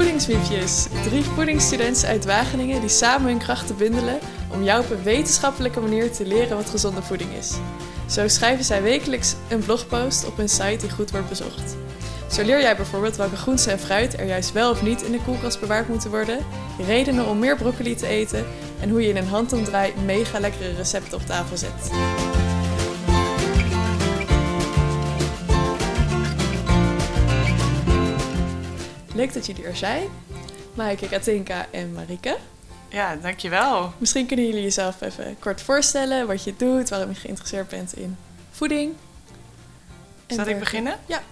Voedingswiefjes. Drie voedingsstudenten uit Wageningen die samen hun krachten bundelen om jou op een wetenschappelijke manier te leren wat gezonde voeding is. Zo schrijven zij wekelijks een blogpost op hun site die goed wordt bezocht. Zo leer jij bijvoorbeeld welke groenten en fruit er juist wel of niet in de koelkast bewaard moeten worden, redenen om meer broccoli te eten en hoe je in een handomdraai mega lekkere recepten op tafel zet. Leuk dat jullie er zijn. Maaike, Katinka en Marike. Ja, dankjewel. Misschien kunnen jullie jezelf even kort voorstellen wat je doet, waarom je geïnteresseerd bent in voeding. Zal ik beginnen? Ja.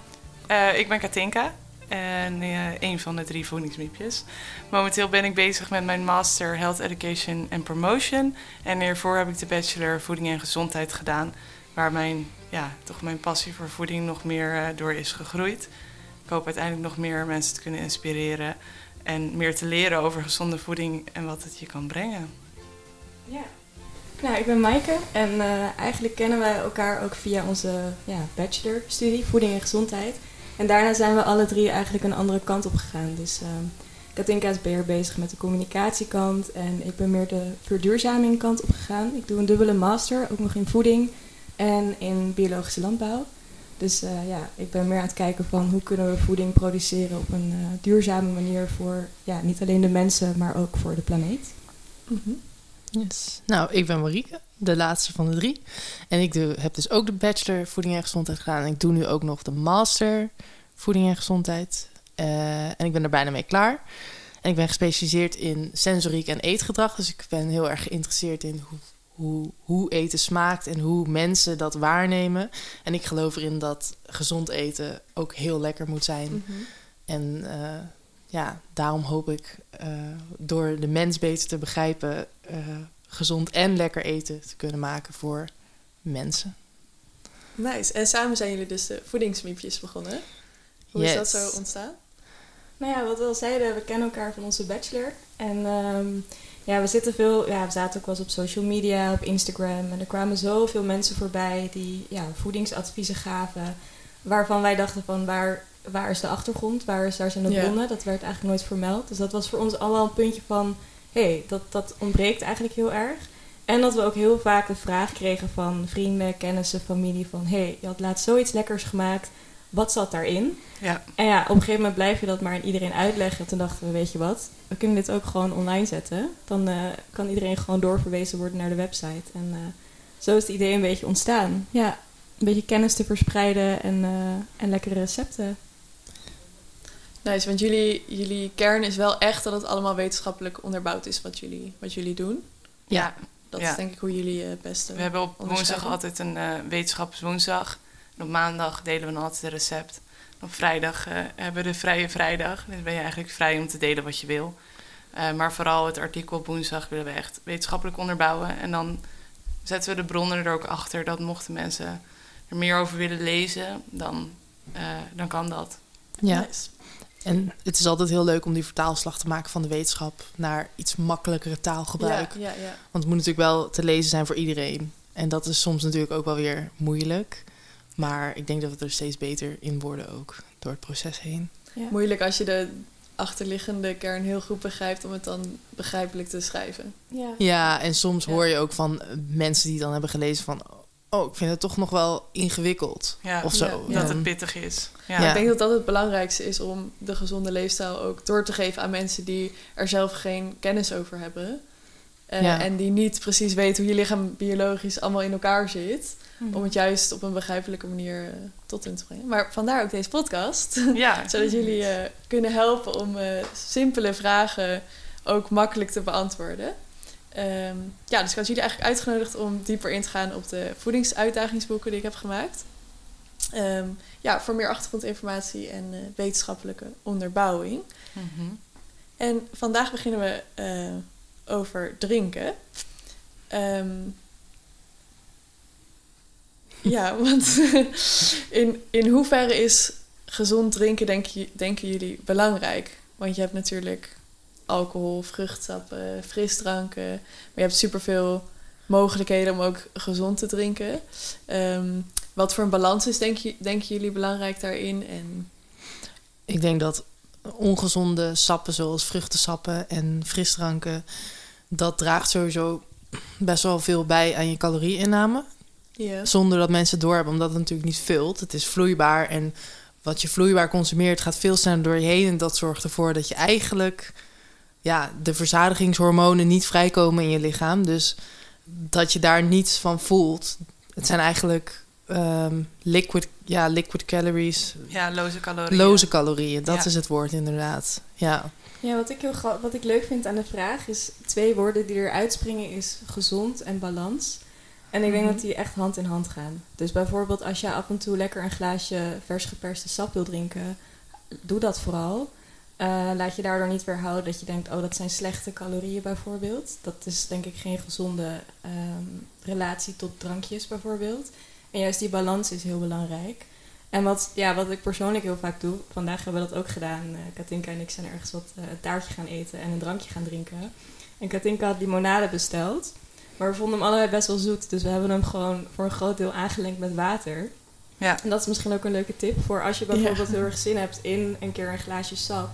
Eh, ik ben Katinka en eh, een van de drie voedingsmiepjes. Momenteel ben ik bezig met mijn Master Health Education and Promotion. En hiervoor heb ik de Bachelor Voeding en Gezondheid gedaan, waar mijn, ja, toch mijn passie voor voeding nog meer eh, door is gegroeid. Ik hoop uiteindelijk nog meer mensen te kunnen inspireren en meer te leren over gezonde voeding en wat het je kan brengen. Ja. Nou, ik ben Maaike en eh, eigenlijk kennen wij elkaar ook via onze ja, bachelorstudie Voeding en Gezondheid. En daarna zijn we alle drie eigenlijk een andere kant op gegaan. Dus ehm Katinka is meer bezig met de communicatiekant en ik ben meer de verduurzaming kant op gegaan. Ik doe een dubbele master, ook nog in voeding en in biologische landbouw. Dus eh, ja, ik ben meer aan het kijken van hoe kunnen we voeding produceren op een eh, duurzame manier voor ja, niet alleen de mensen, maar ook voor de planeet. Mhm. Yes. Nou, ik ben Marieke, de laatste van de drie. En ik heb dus ook de bachelor voeding en gezondheid gedaan. En ik doe nu ook nog de master voeding en gezondheid. Eh, en ik ben er bijna mee klaar. En ik ben gespecialiseerd in sensoriek en eetgedrag. Dus ik ben heel erg geïnteresseerd in hoe, hoe, hoe eten smaakt en hoe mensen dat waarnemen. En ik geloof erin dat gezond eten ook heel lekker moet zijn. Mhm. En eh, ja, daarom hoop ik eh, door de mens beter te begrijpen, eh, gezond en lekker eten te kunnen maken voor mensen. Nice. En samen zijn jullie dus de voedingsmiepjes begonnen. Hoe is dat zo ontstaan? Nou ja, wat we al zeiden, we kennen elkaar van onze bachelor. En ehm, ja, we zitten veel, ja, we zaten ook wel eens op social media, op Instagram. En er kwamen zoveel mensen voorbij die ja, voedingsadviezen gaven. Waarvan wij dachten van waar, waar is de achtergrond, waar, is, waar zijn de bronnen? Dat werd eigenlijk nooit vermeld. Dus dat was voor ons allemaal een puntje van, hé, hey, dat, dat ontbreekt eigenlijk heel erg. En dat we ook heel vaak de vraag kregen van vrienden, kennissen, familie van... hé, hey, je had laatst zoiets lekkers gemaakt, wat zat daarin? Ja, En ja, op een gegeven moment blijf je dat maar aan iedereen uitleggen. Toen dachten we, weet je wat, we kunnen dit ook gewoon online zetten. Dan eh, kan iedereen gewoon doorverwezen worden naar de website. En eh, zo is het idee een beetje ontstaan. Ja, een beetje kennis te verspreiden en, eh, en lekkere recepten. Nice, want jullie, jullie kern is wel echt dat het allemaal wetenschappelijk onderbouwd is wat jullie, wat jullie doen. Ja. Dat Ja. is denk ik hoe jullie het beste... We hebben op woensdag altijd een eh wetenschapswoensdag. En op maandag delen we dan altijd een recept. En op vrijdag eh, hebben we de vrije vrijdag. Dus ben je eigenlijk vrij om te delen wat je wil. Eh, maar vooral het artikel op woensdag willen we echt wetenschappelijk onderbouwen. En dan zetten we de bronnen er ook achter dat mochten mensen er meer over willen lezen, dan, eh, dan kan dat. Ja, en het is altijd heel leuk om die vertaalslag te maken van de wetenschap naar iets makkelijkere taalgebruik. Ja, ja, ja. Want het moet natuurlijk wel te lezen zijn voor iedereen. En dat is soms natuurlijk ook wel weer moeilijk. Maar ik denk dat we er steeds beter in worden ook door het proces heen. Ja. Moeilijk als je de achterliggende kern heel goed begrijpt om het dan begrijpelijk te schrijven. Ja. Ja, en soms Ja. hoor je ook van mensen die het dan hebben gelezen van... oh, ik vind het toch nog wel ingewikkeld. Ja, of zo. Ja, Dat het pittig is. Ja. Ja. Ik denk dat dat het belangrijkste is om de gezonde leefstijl ook door te geven aan mensen die er zelf geen kennis over hebben. Eh, Ja. En die niet precies weten hoe je lichaam biologisch allemaal in elkaar zit. Mhm. Om het juist op een begrijpelijke manier eh, tot hun te brengen. Maar vandaar ook deze podcast. Ja. Zodat jullie eh, kunnen helpen om simpele vragen ook makkelijk te beantwoorden. Ehm, ja, dus ik had jullie eigenlijk uitgenodigd om dieper in te gaan op de voedingsuitdagingsboeken die ik heb gemaakt. Ehm, ja, voor meer achtergrondinformatie en wetenschappelijke onderbouwing. Mhm. En vandaag beginnen we over drinken. Ehm, ja, want in, in hoeverre is gezond drinken, denk je, denken jullie, belangrijk? Want je hebt natuurlijk alcohol, vruchtsappen, frisdranken. Maar je hebt superveel mogelijkheden om ook gezond te drinken. Ehm, wat voor een balans is, denk je, denken jullie, belangrijk daarin? En Ik denk dat ongezonde sappen zoals vruchtensappen en frisdranken, dat draagt sowieso best wel veel bij aan je calorieinname. Ja. Zonder dat mensen het doorhebben, omdat het natuurlijk niet vult. Het is vloeibaar en wat je vloeibaar consumeert gaat veel sneller door je heen. En dat zorgt ervoor dat je eigenlijk ja, de verzadigingshormonen niet vrijkomen in je lichaam. Dus dat je daar niets van voelt. Het zijn eigenlijk ehm, liquid, ja, liquid calories, Ja, loze calorieën. loze calorieën. Dat Ja. is het woord inderdaad. Ja, Ja, wat ik, heel wat ik leuk vind aan de vraag is twee woorden die er uitspringen is gezond en balans. En ik denk Mhm. dat die echt hand in hand gaan. Dus bijvoorbeeld als je af en toe lekker een glaasje vers geperste sap wil drinken, doe dat vooral. Eh, laat je daardoor niet weerhouden dat je denkt, oh dat zijn slechte calorieën bijvoorbeeld. Dat is denk ik geen gezonde ehm, relatie tot drankjes bijvoorbeeld. En juist die balans is heel belangrijk. En wat, ja, wat ik persoonlijk heel vaak doe, vandaag hebben we dat ook gedaan. Eh, Katinka en ik zijn ergens wat eh, een taartje gaan eten en een drankje gaan drinken. En Katinka had limonade besteld. Maar we vonden hem allebei best wel zoet. Dus we hebben hem gewoon voor een groot deel aangelengd met water. Ja. En dat is misschien ook een leuke tip voor als je bijvoorbeeld Ja. heel erg zin hebt in een keer een glaasje sap.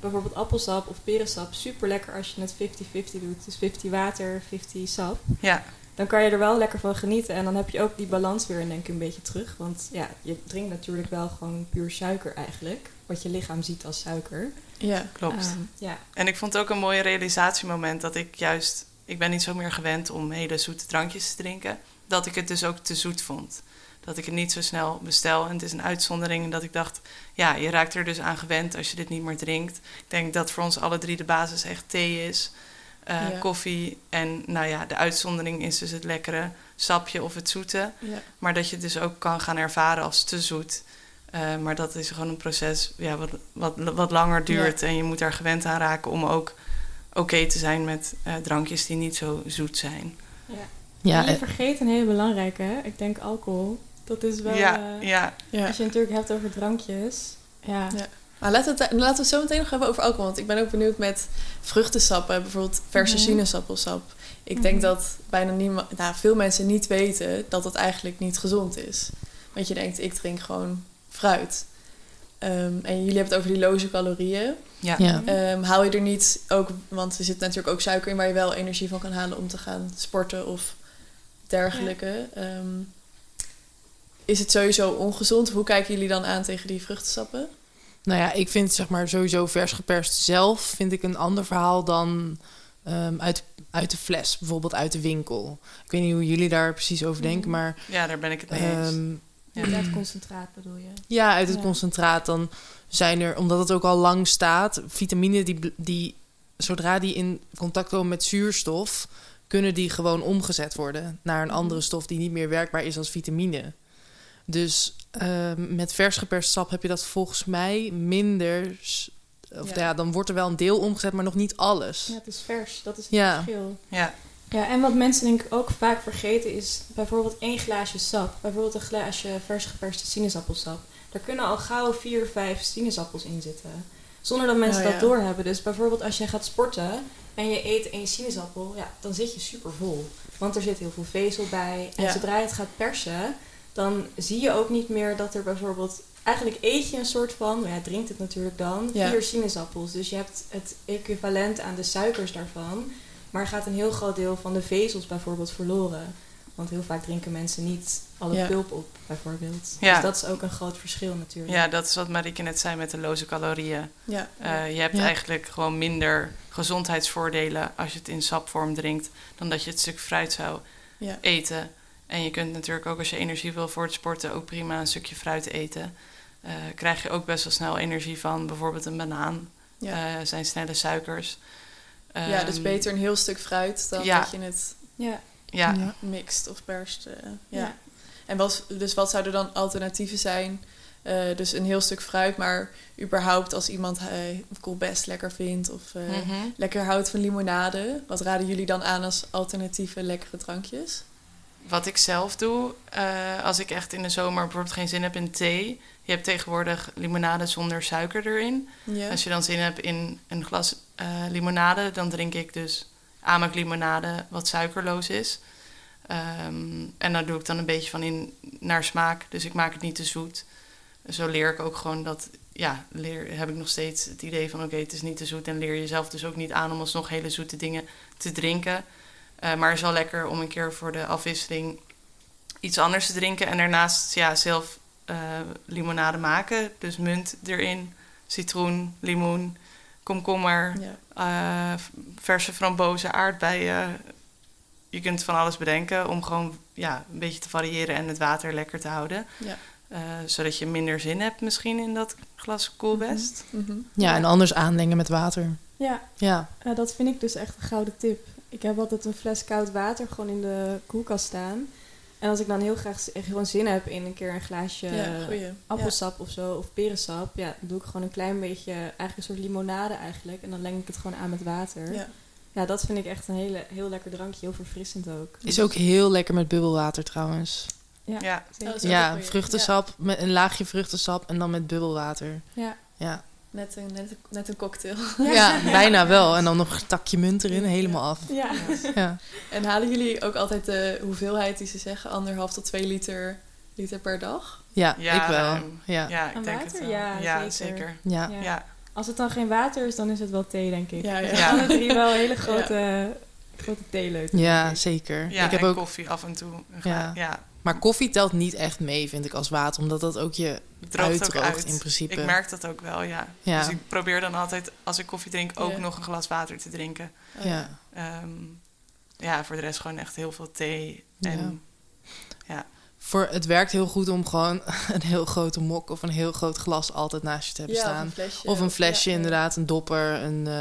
Bijvoorbeeld appelsap of perensap. Super lekker als je het 50-50 doet. Dus 50 water, 50 sap. Ja, Dan kan je er wel lekker van genieten. En dan heb je ook die balans weer denk ik een beetje terug. Want ja, je drinkt natuurlijk wel gewoon puur suiker eigenlijk. Wat je lichaam ziet als suiker. Ja. klopt. Ehm, ja. En ik vond het ook een mooi realisatiemoment dat ik juist... Ik ben niet zo meer gewend om hele zoete drankjes te drinken. Dat ik het dus ook te zoet vond. Dat ik het niet zo snel bestel. En het is een uitzondering. En dat ik dacht, ja, je raakt er dus aan gewend als je dit niet meer drinkt. Ik denk dat voor ons alle drie de basis echt thee is. Eh, Ja. Koffie. En nou ja, de uitzondering is dus het lekkere sapje of het zoete. Ja. Maar dat je het dus ook kan gaan ervaren als te zoet. Eh, maar dat is gewoon een proces ja, wat, wat, wat langer duurt. En je moet daar gewend aan raken om ook oké te zijn met eh, drankjes die niet zo zoet zijn. ja en je en- vergeet een hele belangrijke, hè? ik denk alcohol. Dat is wel, ja, eh, ja, Ja. als je het natuurlijk hebt over drankjes. Ja, Ja. Maar laten we, het, laten we het zo meteen nog hebben over alcohol. Want ik ben ook benieuwd met vruchtensappen. Bijvoorbeeld verse Mhm. sinaasappelsap. Ik denk Mhm. dat bijna niemand, nou, veel mensen niet weten dat dat eigenlijk niet gezond is. Want je denkt, ik drink gewoon fruit. Ehm, en jullie hebben het over die loze calorieën. ja. ja. Ehm, haal je er niet ook, want er zit natuurlijk ook suiker in waar je wel energie van kan halen om te gaan sporten of dergelijke. Ehm, is het sowieso ongezond? Hoe kijken jullie dan aan tegen die vruchtensappen? Nou ja, ik vind zeg maar sowieso vers geperst zelf vind ik een ander verhaal dan ehm, uit, uit de fles, bijvoorbeeld uit de winkel. Ik weet niet hoe jullie daar precies over denken, Mhm. maar Ja, daar ben ik het mee eens. ehm, Ja. Inderdaad, concentraat bedoel je. ja, uit het Ja. concentraat dan zijn er, omdat het ook al lang staat, vitamine die, die zodra die in contact komen met zuurstof, kunnen die gewoon omgezet worden naar een Mhm. andere stof die niet meer werkbaar is als vitamine. Dus ehm, met vers geperst sap heb je dat volgens mij minder. Of Ja. ja. dan wordt er wel een deel omgezet, maar nog niet alles. Ja, het is vers, dat is het Ja. verschil. Ja, Ja, en wat mensen denk ik ook vaak vergeten is bijvoorbeeld één glaasje sap. Bijvoorbeeld een glaasje vers geperste sinaasappelsap. Daar kunnen al gauw vier, vijf sinaasappels in zitten. Zonder dat mensen Oh, ja. dat doorhebben. Dus bijvoorbeeld als je gaat sporten en je eet één sinaasappel, ja, dan zit je super vol. Want er zit heel veel vezel bij. En Ja. zodra je het gaat persen, dan zie je ook niet meer dat er bijvoorbeeld... Eigenlijk eet je een soort van, maar ja, drinkt het natuurlijk dan, Ja. vier sinaasappels. Dus je hebt het equivalent aan de suikers daarvan. Maar gaat een heel groot deel van de vezels bijvoorbeeld verloren. Want heel vaak drinken mensen niet alle Ja. pulp op, bijvoorbeeld. Ja. Dus dat is ook een groot verschil natuurlijk. ja, dat is wat Marieke net zei met de loze calorieën. Ja. Eh, je hebt Ja. eigenlijk gewoon minder gezondheidsvoordelen als je het in sapvorm drinkt, dan dat je het stuk fruit zou Ja. eten. En je kunt natuurlijk ook als je energie wil voor het sporten ook prima een stukje fruit eten. Eh krijg je ook best wel snel energie van bijvoorbeeld een banaan. Ja. Eh, zijn snelle suikers. ja, dus Ehm, beter een heel stuk fruit dan ja. dat je het Ja. Ja, mixt of perst. eh, ja. Ja. En wat, dus wat zouden dan alternatieven zijn? Eh, dus een heel stuk fruit, maar überhaupt als iemand uh, koolbest lekker vindt of eh, Mhm. lekker houdt van limonade. Wat raden jullie dan aan als alternatieve lekkere drankjes? Wat ik zelf doe, eh, als ik echt in de zomer bijvoorbeeld geen zin heb in thee. Je hebt tegenwoordig limonade zonder suiker erin. Ja. Als je dan zin hebt in een glas eh, limonade, dan drink ik dus amak limonade wat suikerloos is. Ehm, en daar doe ik dan een beetje van in naar smaak. Dus ik maak het niet te zoet. Zo leer ik ook gewoon dat ja, leer, heb ik nog steeds het idee van oké, het is niet te zoet. En leer jezelf dus ook niet aan om alsnog hele zoete dingen te drinken. Eh, maar het is wel lekker om een keer voor de afwisseling iets anders te drinken. En daarnaast ja, zelf eh, limonade maken. Dus munt erin, citroen, limoen, komkommer, Ja. eh, verse frambozen, aardbeien. Je kunt van alles bedenken om gewoon ja, een beetje te variëren en het water lekker te houden. Ja. Eh, zodat je minder zin hebt misschien in dat glas koelbest. Mhm. Ja, en anders aanlengen met water. Ja, Ja, Ja, dat vind ik dus echt een gouden tip. Ik heb altijd een fles koud water gewoon in de koelkast staan. En als ik dan heel graag gewoon zin heb in een keer een glaasje Ja, appelsap of zo, of perensap, ja, dan doe ik gewoon een klein beetje, eigenlijk een soort limonade eigenlijk. En dan leng ik het gewoon aan met water. Ja. Ja, dat vind ik echt een hele, heel lekker drankje, heel verfrissend ook. is ook heel lekker met bubbelwater trouwens. Ja, Ja. Oh, dat is ook Ja, vruchtensap, met een laagje vruchtensap en dan met bubbelwater. Ja. Ja. Net een, net, een, net een cocktail. Ja, bijna wel. En dan nog een takje munt erin, helemaal af. Ja. Ja. En halen jullie ook altijd de hoeveelheid die ze zeggen, anderhalf tot twee liter, liter per dag? Ja, Ja, ik wel. ruim. Ja. Ja, ik denk water? het wel. Ja, ja zeker. zeker. Ja. Ja. Ja. Als het dan geen water is, dan is het wel thee, denk ik. Ja, ja. Dus Ja. Alle drie wel hele grote, grote theeleuten. Ja, denk ik. zeker. Ja, ik heb en ook, koffie af en toe. Ja. ja. Maar koffie telt niet echt mee, vind ik, als water. Omdat dat ook je ook uitdroogt uit. in principe. Ik merk dat ook wel, ja. Ja. Dus ik probeer dan altijd, als ik koffie drink, ook Ja. nog een glas water te drinken. Oh, Ja. Ehm, ja, voor de rest gewoon echt heel veel thee. En Voor, het werkt heel goed om gewoon een heel grote mok of een heel groot glas altijd naast je te hebben Ja, staan. Of een flesje. Of een flesje, ja, ja. inderdaad, een dopper, een, eh,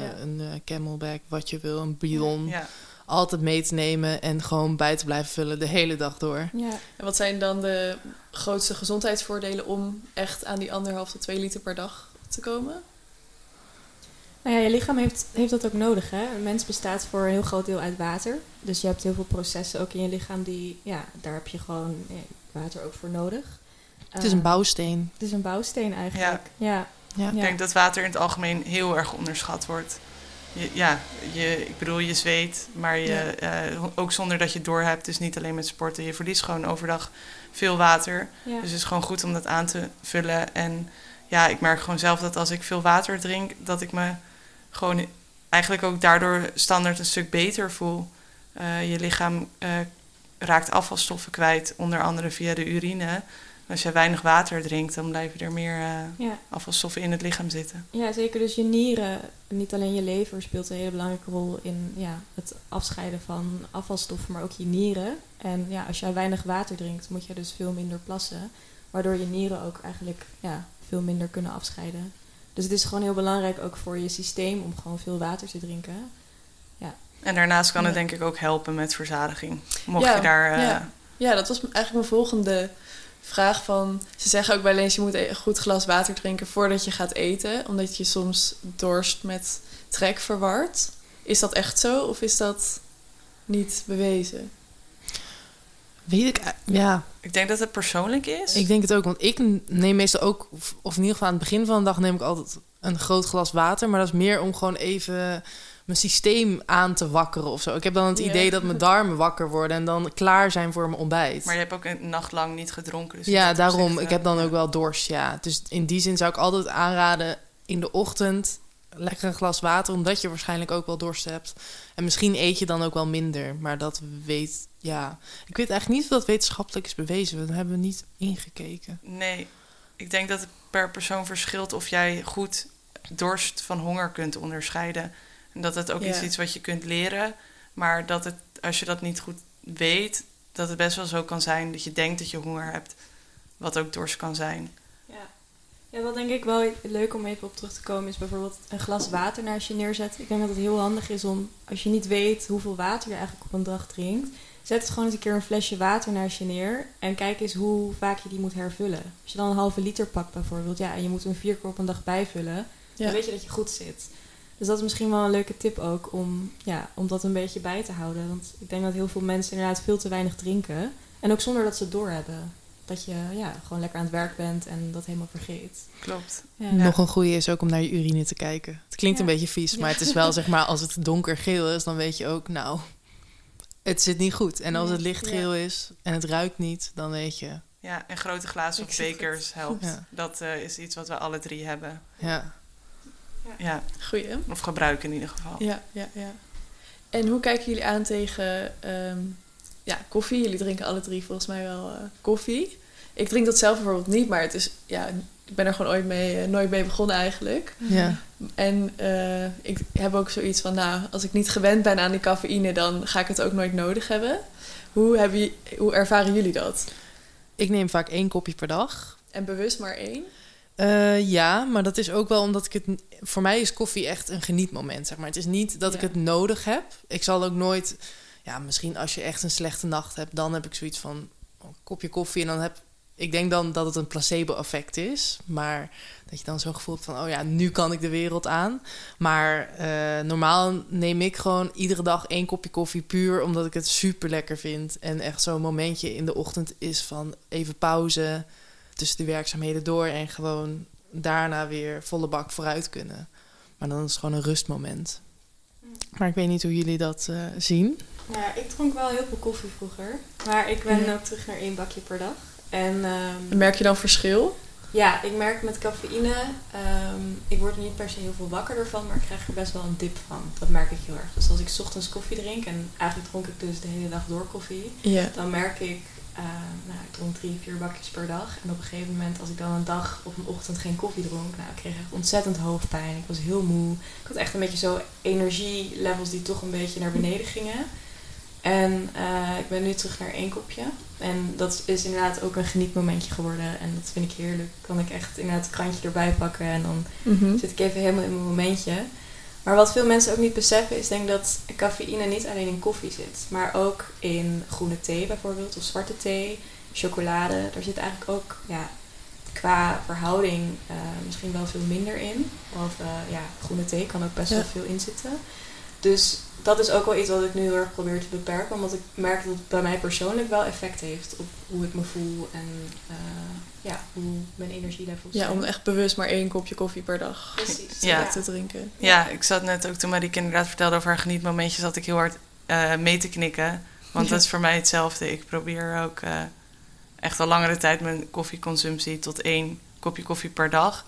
Ja. een eh, camelback, wat je wil, een bidon. ja. Altijd mee te nemen en gewoon bij te blijven vullen de hele dag door. Ja. En wat zijn dan de grootste gezondheidsvoordelen om echt aan die anderhalf tot twee liter per dag te komen? Nou ja, je lichaam heeft, heeft dat ook nodig. Hè? Een mens bestaat voor een heel groot deel uit water. Dus je hebt heel veel processen ook in je lichaam die, ja, daar heb je gewoon ja, water ook voor nodig. Het is een Eh, bouwsteen. Het is een bouwsteen eigenlijk. Ja. Ja. Ik denk dat water in het algemeen heel erg onderschat wordt. Je, ja, je, ik bedoel, je zweet, maar je, eh, ook zonder dat je het doorhebt. Dus niet alleen met sporten. Je verliest gewoon overdag veel water. Ja. Dus het is gewoon goed om dat aan te vullen. En ja, ik merk gewoon zelf dat als ik veel water drink, dat ik me gewoon eigenlijk ook daardoor standaard een stuk beter voel. Eh, je lichaam eh, raakt afvalstoffen kwijt, onder andere via de urine. Als je weinig water drinkt, dan blijven er meer eh, Ja. afvalstoffen in het lichaam zitten. ja, zeker. Dus je nieren, niet alleen je lever speelt een hele belangrijke rol in ja, het afscheiden van afvalstoffen, maar ook je nieren. En ja, als jij weinig water drinkt, moet je dus veel minder plassen. Waardoor je nieren ook eigenlijk ja, veel minder kunnen afscheiden. Dus het is gewoon heel belangrijk ook voor je systeem om gewoon veel water te drinken. En daarnaast kan het Ja. denk ik ook helpen met verzadiging. Mocht Ja, je daar... eh, ja. Ja, dat was eigenlijk mijn volgende vraag van... Ze zeggen ook wel eens, je moet een goed glas water drinken voordat je gaat eten. Omdat je soms dorst met trek verward. Is dat echt zo of is dat niet bewezen? Weet ik, ja, Ik denk dat het persoonlijk is. ik denk het ook. Want ik neem meestal ook, of in ieder geval aan het begin van de dag neem ik altijd een groot glas water. Maar dat is meer om gewoon even mijn systeem aan te wakkeren of zo. Ik heb dan het idee dat mijn darmen wakker worden en dan klaar zijn voor mijn ontbijt. Maar je hebt ook een nacht lang niet gedronken. Dus ja, daarom. opzicht, Ik heb dan ja. ook wel dorst, ja. Dus in die zin zou ik altijd aanraden in de ochtend lekker een glas water, omdat je waarschijnlijk ook wel dorst hebt. En misschien eet je dan ook wel minder, maar dat weet, ja. Ik weet eigenlijk niet of dat wetenschappelijk is bewezen. Daar hebben we niet ingekeken. Nee, ik denk dat het per persoon verschilt of jij goed dorst van honger kunt onderscheiden. En dat het ook Ja. is iets wat je kunt leren. Maar dat het, als je dat niet goed weet, dat het best wel zo kan zijn dat je denkt dat je honger hebt. Wat ook dorst kan zijn. Ja. ja, wat denk ik wel leuk om even op terug te komen is bijvoorbeeld een glas water naast je neerzetten. Ik denk dat het heel handig is om, als je niet weet hoeveel water je eigenlijk op een dag drinkt, zet het gewoon eens een keer een flesje water naast je neer en kijk eens hoe vaak je die moet hervullen. Als je dan een halve liter pakt bijvoorbeeld, ja, en je moet hem vier keer op een dag bijvullen, Ja. dan weet je dat je goed zit. Dus dat is misschien wel een leuke tip ook om, ja, om dat een beetje bij te houden. Want ik denk dat heel veel mensen inderdaad veel te weinig drinken. En ook zonder dat ze het doorhebben. Dat je ja, gewoon lekker aan het werk bent en dat helemaal vergeet. Klopt. Ja. Nog een goede is ook om naar je urine te kijken. Het klinkt een beetje vies, maar het is wel zeg maar als het donkergeel is, dan weet je ook, nou, het zit niet goed. En als het lichtgeel is en het ruikt niet, dan weet je, Ja, en grote glazen of bekers helpt. Ja. Dat eh, is iets wat we alle drie hebben. Ja. Ja, Goeie. of gebruiken in ieder geval. Ja, ja, ja. En hoe kijken jullie aan tegen ehm, ja, koffie? Jullie drinken alle drie volgens mij wel eh, koffie. Ik drink dat zelf bijvoorbeeld niet, maar het is, ja, ik ben er gewoon ooit mee, eh, nooit mee begonnen eigenlijk. Ja. En eh, ik heb ook zoiets van, nou, als ik niet gewend ben aan die cafeïne, dan ga ik het ook nooit nodig hebben. Hoe, hebben, je- hoe ervaren jullie dat? Ik neem vaak één kopje per dag. En bewust maar één? Eh, ja, maar dat is ook wel omdat ik het... Voor mij is koffie echt een genietmoment, zeg maar. Het is niet dat ik het nodig heb. Ik zal ook nooit... Ja, misschien als je echt een slechte nacht hebt... dan heb ik zoiets van een kopje koffie... en dan heb... Ik denk dan dat het een placebo-effect is. Maar dat je dan zo'n gevoel hebt van... oh ja, nu kan ik de wereld aan. Maar eh, normaal neem ik gewoon iedere dag één kopje koffie... puur omdat ik het super lekker vind. En echt zo'n momentje in de ochtend is van even pauze tussen de werkzaamheden door en gewoon daarna weer volle bak vooruit kunnen. Maar dan is het gewoon een rustmoment. Maar ik weet niet hoe jullie dat eh, zien. Ja, ik dronk wel heel veel koffie vroeger. Maar ik ben ook terug naar één bakje per dag. En ehm, Merk je dan verschil? ja, ik merk met cafeïne, ehm, ik word er niet per se heel veel wakker ervan, maar ik krijg er best wel een dip van. Dat merk ik heel erg. Dus als ik 's ochtends koffie drink, en eigenlijk dronk ik dus de hele dag door koffie, Ja. dan merk ik, nou, ik dronk drie, vier bakjes per dag. En op een gegeven moment, als ik dan een dag of een ochtend geen koffie dronk, nou, ik kreeg echt ontzettend hoofdpijn. Ik was heel moe. Ik had echt een beetje zo energielevels die toch een beetje naar beneden gingen. En eh, ik ben nu terug naar één kopje. En dat is inderdaad ook een genietmomentje geworden. En dat vind ik heerlijk. Kan ik echt inderdaad het krantje erbij pakken en dan Mhm. zit ik even helemaal in mijn momentje. Maar wat veel mensen ook niet beseffen is denk ik dat cafeïne niet alleen in koffie zit. Maar ook in groene thee bijvoorbeeld of zwarte thee, chocolade. Daar zit eigenlijk ook ja, qua verhouding eh, misschien wel veel minder in. Of eh, ja, groene thee kan ook best Ja. wel veel in zitten. Dus dat is ook wel iets wat ik nu heel erg probeer te beperken. Omdat ik merk dat het bij mij persoonlijk wel effect heeft op hoe ik me voel en eh, ja, hoe mijn energielevels Ja, om echt bewust maar één kopje koffie per dag Precies. Ja. te drinken. Ja, ik zat net ook toen Marieke inderdaad vertelde over haar genietmomentjes, zat ik heel hard eh, mee te knikken. Want Ja. dat is voor mij hetzelfde. Ik probeer ook eh, echt al langere tijd mijn koffieconsumptie tot één kopje koffie per dag.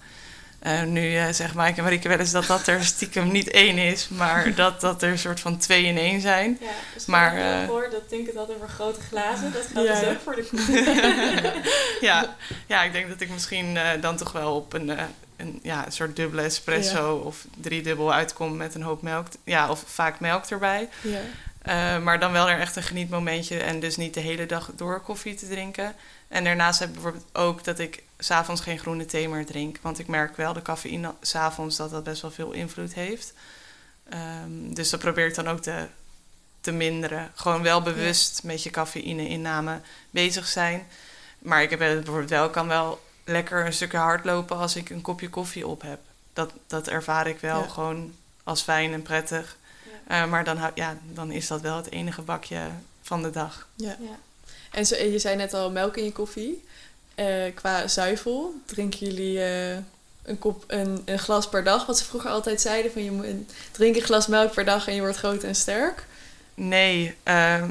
Eh, nu eh zegt Maaike en Marieke wel eens dat dat er stiekem niet één is, maar dat dat er een soort van twee in één zijn. Ja, dus Maar, maar eh, voor, dat denk ik altijd over grote glazen. Dat geldt Ja, dus ja. ook voor de koffie. ja, ja, ik denk dat ik misschien eh, dan toch wel op een, eh, een, ja, een soort dubbele espresso of driedubbel uitkom met een hoop melk. Ja, of vaak melk erbij. Ja. Eh, maar dan wel er echt een genietmomentje en dus niet de hele dag door koffie te drinken. En daarnaast heb ik bijvoorbeeld ook dat ik s'avonds geen groene thee meer drink. Want ik merk wel de cafeïne s'avonds dat dat best wel veel invloed heeft. Ehm, dus dat probeer ik dan ook te, te minderen. Gewoon wel bewust met je cafeïne-inname bezig zijn. Maar ik heb het bijvoorbeeld wel, kan wel lekker een stukje hardlopen als ik een kopje koffie op heb. Dat, dat ervaar ik wel Ja. gewoon als fijn en prettig. Eh, maar dan, ja, dan is dat wel het enige bakje van de dag. Ja. En zo, je zei net al melk in je koffie. Eh, qua zuivel, drinken jullie eh, een, kop, een, een glas per dag? Wat ze vroeger altijd zeiden, van je moet een, drink een glas melk per dag en je wordt groot en sterk. Nee, ehm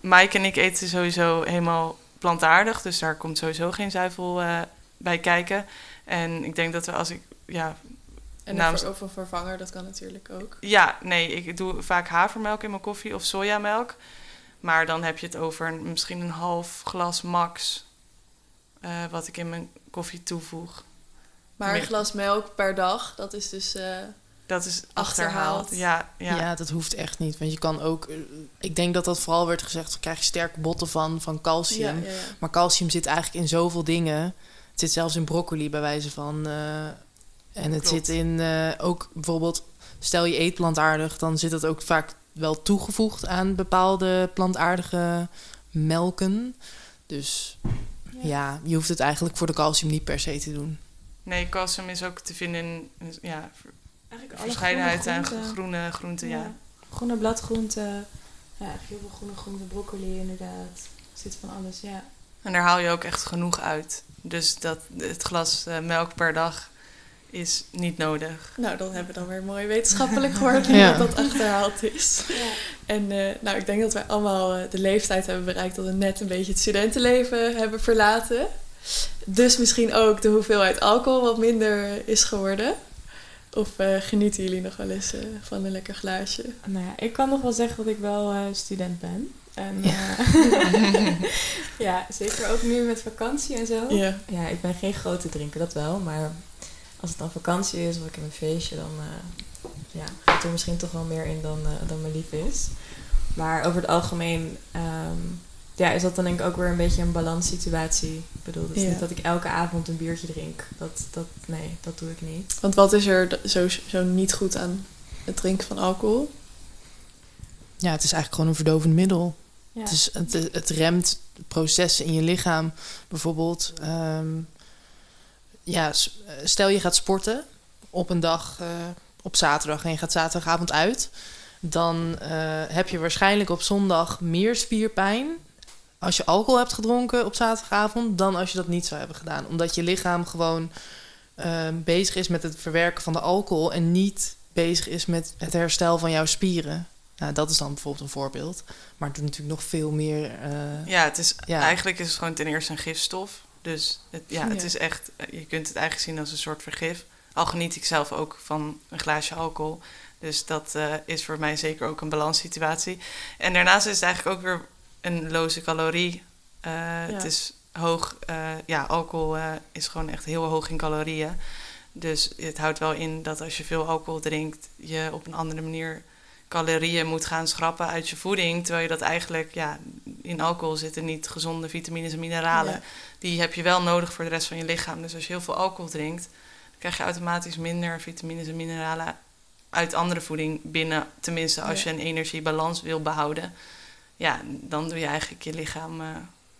Mike en ik eten sowieso helemaal plantaardig. Dus daar komt sowieso geen zuivel eh, bij kijken. En ik denk dat we als ik... Ja, En een, ver- of een vervanger, dat kan natuurlijk ook. ja, nee, ik doe vaak havermelk in mijn koffie of sojamelk. Maar dan heb je het over een- misschien een half glas max... eh, wat ik in mijn koffie toevoeg. Maar een glas melk per dag, dat is dus... eh, Dat is Achterhaald. achterhaald. Ja, ja. Ja. dat hoeft echt niet. Want je kan ook... eh, Ik denk dat dat vooral werd gezegd... dan krijg je sterke botten van, van calcium. ja, ja. Maar calcium zit eigenlijk in zoveel dingen. Het zit zelfs in broccoli bij wijze van. eh, en het Klopt. zit in eh, ook bijvoorbeeld, stel je eet plantaardig, dan zit dat ook vaak wel toegevoegd aan bepaalde plantaardige melken. Dus ja. je hoeft het eigenlijk voor de calcium niet per se te doen. Nee, calcium is ook te vinden in ja, Eigenlijk alle verscheidenheid groene aan groenten. groene groenten. Ja. Groene bladgroenten. Ja, heel veel groene groenten, broccoli inderdaad. Er zit van alles, ja. En daar haal je ook echt genoeg uit. Dus dat, het glas eh, melk per dag is niet nodig. Nou, dan hebben we dan weer mooi wetenschappelijk gehoord Ja. dat achterhaald is. En eh, nou, ik denk dat wij allemaal eh, de leeftijd hebben bereikt dat we net een beetje het studentenleven hebben verlaten. Dus misschien ook de hoeveelheid alcohol wat minder is geworden. Of eh, genieten jullie nog wel eens van een lekker glaasje? Nou ja, ik kan nog wel zeggen dat ik wel eh, student ben. En Ja. ja. ja, zeker ook nu met vakantie en zo. Ja. Ja, ik ben geen grote drinker, dat wel. Maar als het dan vakantie is of ik heb een feestje, dan eh ja, ga ik er misschien toch wel meer in dan, eh, dan me lief is. Maar over het algemeen ehm, ja, is dat dan denk ik ook weer een beetje een balanssituatie. Ik bedoel, het is Ja. niet dat ik elke avond een biertje drink. Dat, dat, nee, dat doe ik niet. Want wat is er zo, zo niet goed aan het drinken van alcohol? Ja, het is eigenlijk gewoon een verdovend middel. Ja. Het, is, het, het remt processen in je lichaam. Bijvoorbeeld, ehm, ja, s- stel je gaat sporten op een dag eh, op zaterdag en je gaat zaterdagavond uit. Dan eh, heb je waarschijnlijk op zondag meer spierpijn als je alcohol hebt gedronken op zaterdagavond dan als je dat niet zou hebben gedaan. Omdat je lichaam gewoon ehm, bezig is met het verwerken van de alcohol en niet bezig is met het herstel van jouw spieren. Nou, dat is dan bijvoorbeeld een voorbeeld. Maar het doet natuurlijk nog veel meer. eh, Ja, het is, Ja. eigenlijk is het gewoon ten eerste een gifstof. Dus het, ja, het Ja. is echt, je kunt het eigenlijk zien als een soort vergif. Al geniet ik zelf ook van een glaasje alcohol. Dus dat eh, is voor mij zeker ook een balanssituatie. En daarnaast is het eigenlijk ook weer een loze calorie. Eh, Het is hoog, eh, ja, alcohol eh, is gewoon echt heel hoog in calorieën. Dus het houdt wel in dat als je veel alcohol drinkt, je op een andere manier calorieën moet gaan schrappen uit je voeding. Terwijl je dat eigenlijk, ja, in alcohol zitten niet gezonde vitamines en mineralen. Ja. Die heb je wel nodig voor de rest van je lichaam. Dus als je heel veel alcohol drinkt, dan krijg je automatisch minder vitamines en mineralen uit andere voeding binnen. Tenminste, als Ja. je een energiebalans wil behouden. Ja, dan doe je eigenlijk je lichaam eh,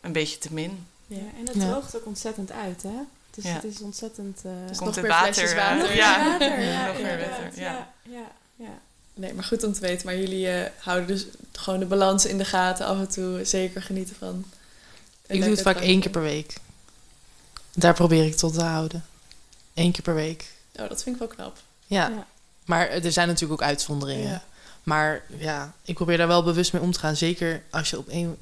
een beetje te min. Ja, en het Ja. droogt ook ontzettend uit, hè? Dus Ja. het is ontzettend... eh, Dus Komt nog het weer water, eh, water. nog meer ja. water, ja, Nog meer water, ja. ja, ja, ja. Nee, maar goed om te weten. Maar jullie eh, houden dus gewoon de balans in de gaten. Af en toe zeker genieten van. ik doe het vaak één keer per week. Daar probeer ik tot te houden. Eén keer per week. Oh, dat vind ik wel knap. Ja, Ja. maar er zijn natuurlijk ook uitzonderingen. Ja. Maar ja, ik probeer daar wel bewust mee om te gaan. Zeker als je op een,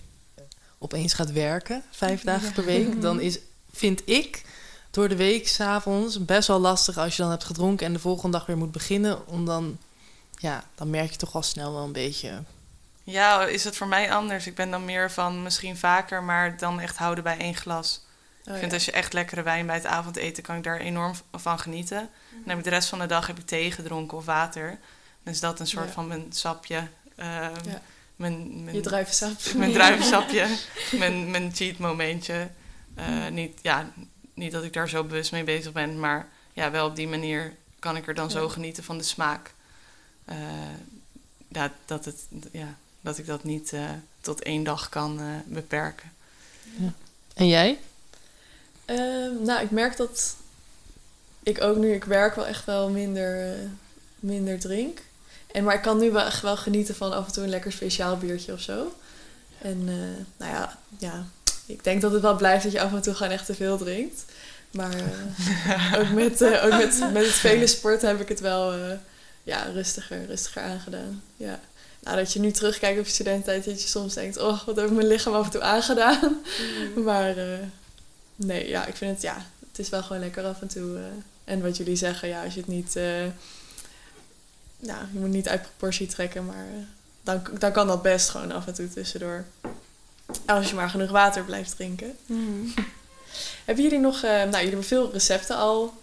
opeens gaat werken, vijf dagen Ja. per week. Dan is, vind ik, door de week s'avonds best wel lastig als je dan hebt gedronken en de volgende dag weer moet beginnen. Om dan, ja, dan merk je toch al snel wel een beetje. Ja, is het voor mij anders? Ik ben dan meer van misschien vaker, maar dan echt houden bij één glas. Oh, ik vind ja. als je echt lekkere wijn bij het avondeten, kan ik daar enorm van genieten. Dan heb ik de rest van de dag heb ik thee gedronken of water. Dan is dat een soort Ja. van mijn sapje. eh, Ja. Mijn, mijn, Je druivensap. mijn druivensapje, mijn, mijn cheat momentje. Eh, niet, ja, niet dat ik daar zo bewust mee bezig ben, maar ja, wel op die manier kan ik er dan zo genieten van de smaak. Eh, ja, dat, het, ja, dat ik dat niet eh, tot één dag kan eh, beperken. En jij? Ehm, nou, ik merk dat ik ook nu ik werk wel echt wel minder, minder drink. En, maar ik kan nu wel echt wel genieten van af en toe een lekker speciaal biertje of zo. En eh, nou ja, ja, ik denk dat het wel blijft dat je af en toe gewoon echt te veel drinkt. Maar eh, ook, met, eh, ook met, met het vele sporten heb ik het wel eh, ja, rustiger, rustiger aangedaan. Ja. Nou, dat je nu terugkijkt op je studententijd, dat je soms denkt, oh, wat heeft mijn lichaam af en toe aangedaan. Maar eh, nee, ja, ik vind het, ja, het is wel gewoon lekker af en toe. eh. en wat jullie zeggen, ja, als je het niet, eh, nou, je moet niet uit proportie trekken, maar dan, dan kan dat best gewoon af en toe tussendoor. Als je maar genoeg water blijft drinken. Mhm. Hebben jullie nog, nou, jullie hebben veel recepten al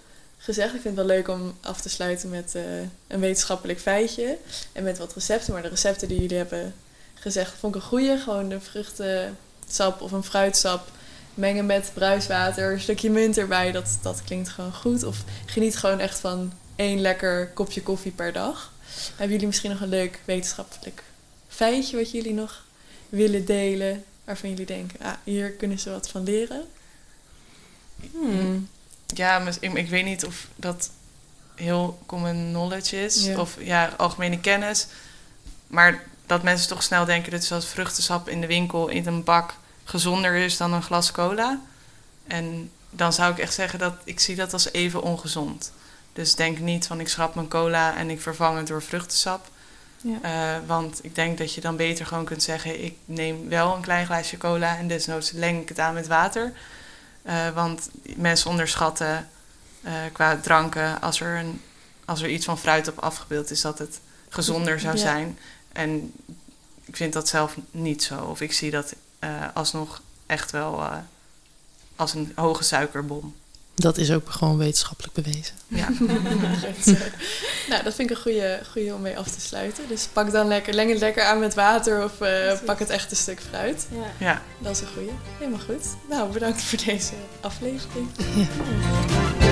gezegd. Ik vind het wel leuk om af te sluiten met eh, een wetenschappelijk feitje en met wat recepten. Maar de recepten die jullie hebben gezegd, vond ik een goeie. Gewoon een vruchtensap of een fruitsap mengen met bruiswater, een stukje munt erbij. Dat, dat klinkt gewoon goed. Of geniet gewoon echt van één lekker kopje koffie per dag. Hebben jullie misschien nog een leuk wetenschappelijk feitje wat jullie nog willen delen? Waarvan jullie denken, ah, hier kunnen ze wat van leren. Hmm. Ja, ik, ik weet niet of dat heel common knowledge is. Ja. Of ja, algemene kennis. Maar dat mensen toch snel denken dat zoals vruchtensap in de winkel in een bak gezonder is dan een glas cola. En dan zou ik echt zeggen dat ik zie dat als even ongezond. Dus denk niet van ik schrap mijn cola en ik vervang het door vruchtensap. Ja. Eh, want ik denk dat je dan beter gewoon kunt zeggen: ik neem wel een klein glaasje cola en desnoods leng ik het aan met water. Eh, want mensen onderschatten eh, qua dranken als er, een, als er iets van fruit op afgebeeld is, dat het gezonder zou Ja. zijn. En ik vind dat zelf niet zo. Of ik zie dat eh, alsnog echt wel als een hoge suikerbom. Dat is ook gewoon wetenschappelijk bewezen. Ja. Nou, dat vind ik een goede, goede om mee af te sluiten. Dus pak dan lekker, leng het lekker aan met water of eh, pak het echt een stuk fruit. Ja. ja. Dat is een goede. Helemaal goed. Nou, bedankt voor deze aflevering. Ja.